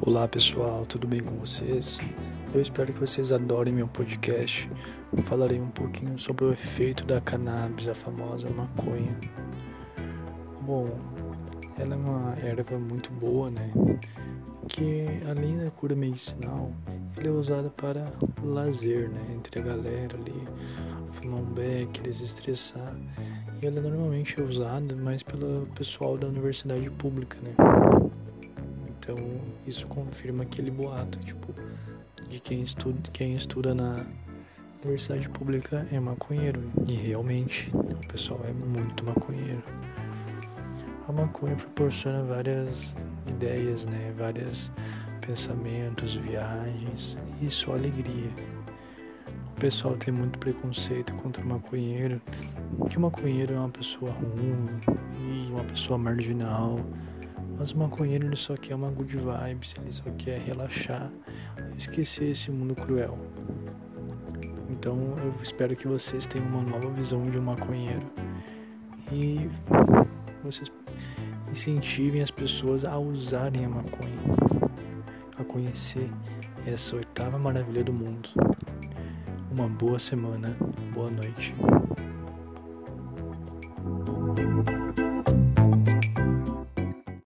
Olá pessoal, tudo bem com vocês? Eu espero que vocês adorem meu podcast. Eu falarei um pouquinho sobre o efeito da cannabis, a famosa maconha. Bom, ela é uma erva muito boa, né? Que além da cura medicinal, ela é usada para lazer, né? Entre a galera ali, fumar um beck, desestressar. E ela normalmente é usada mais pelo pessoal da universidade pública, né? Então isso confirma aquele boato, tipo, de quem estuda, quem estuda na universidade pública é maconheiro. E realmente o pessoal é muito maconheiro. A maconha proporciona várias ideias, né? Vários pensamentos, viagens e só alegria. O pessoal tem muito preconceito contra o maconheiro, que o maconheiro é uma pessoa ruim e uma pessoa marginal mas o maconheiro ele só quer uma good vibes, ele só quer relaxar, esquecer esse mundo cruel. Então eu espero que vocês tenham uma nova visão de um maconheiro e vocês incentivem as pessoas a usarem a maconha, a conhecer essa oitava maravilha do mundo. Uma boa semana, boa noite.